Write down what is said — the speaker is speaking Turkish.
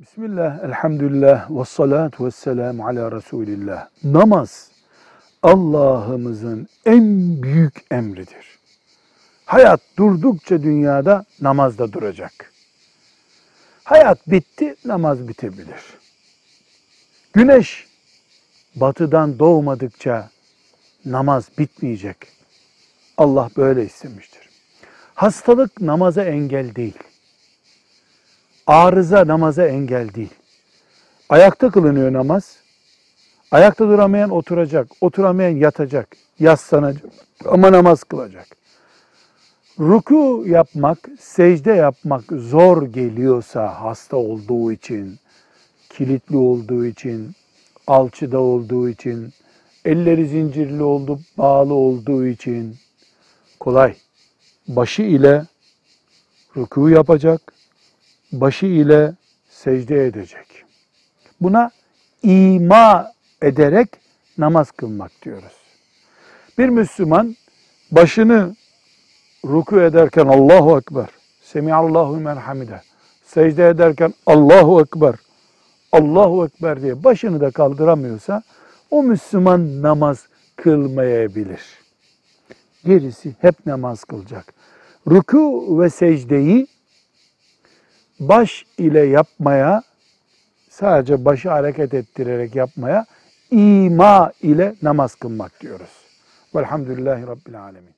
Bismillah, elhamdülillah, ve salatu ve selamu ala Resulillah. Namaz Allah'ımızın en büyük emridir. Hayat durdukça dünyada namaz da duracak. Hayat bitti, namaz bitebilir. Güneş batıdan doğmadıkça namaz bitmeyecek. Allah böyle istemiştir. Hastalık namaza engel değil. Arıza namaza engel değil. Ayakta kılınıyor namaz. Ayakta duramayan oturacak, oturamayan yatacak, yaslanacak ama namaz kılacak. Ruku yapmak, secde yapmak zor geliyorsa hasta olduğu için, kilitli olduğu için, alçıda olduğu için, elleri zincirli oldu, bağlı olduğu için kolay. Başı ile ruku yapacak, başı ile secde edecek. Buna ima ederek namaz kılmak diyoruz. Bir Müslüman başını ruku ederken Allahu Ekber, Semiallahu men hamide, secde ederken Allahu Ekber, Allahu Ekber diye başını da kaldıramıyorsa o Müslüman namaz kılmayabilir. Gerisi hep namaz kılacak. Ruku ve secdeyi baş ile yapmaya, sadece başı hareket ettirerek yapmaya ima ile namaz kılmak diyoruz. Velhamdülillahi Rabbil Alemin.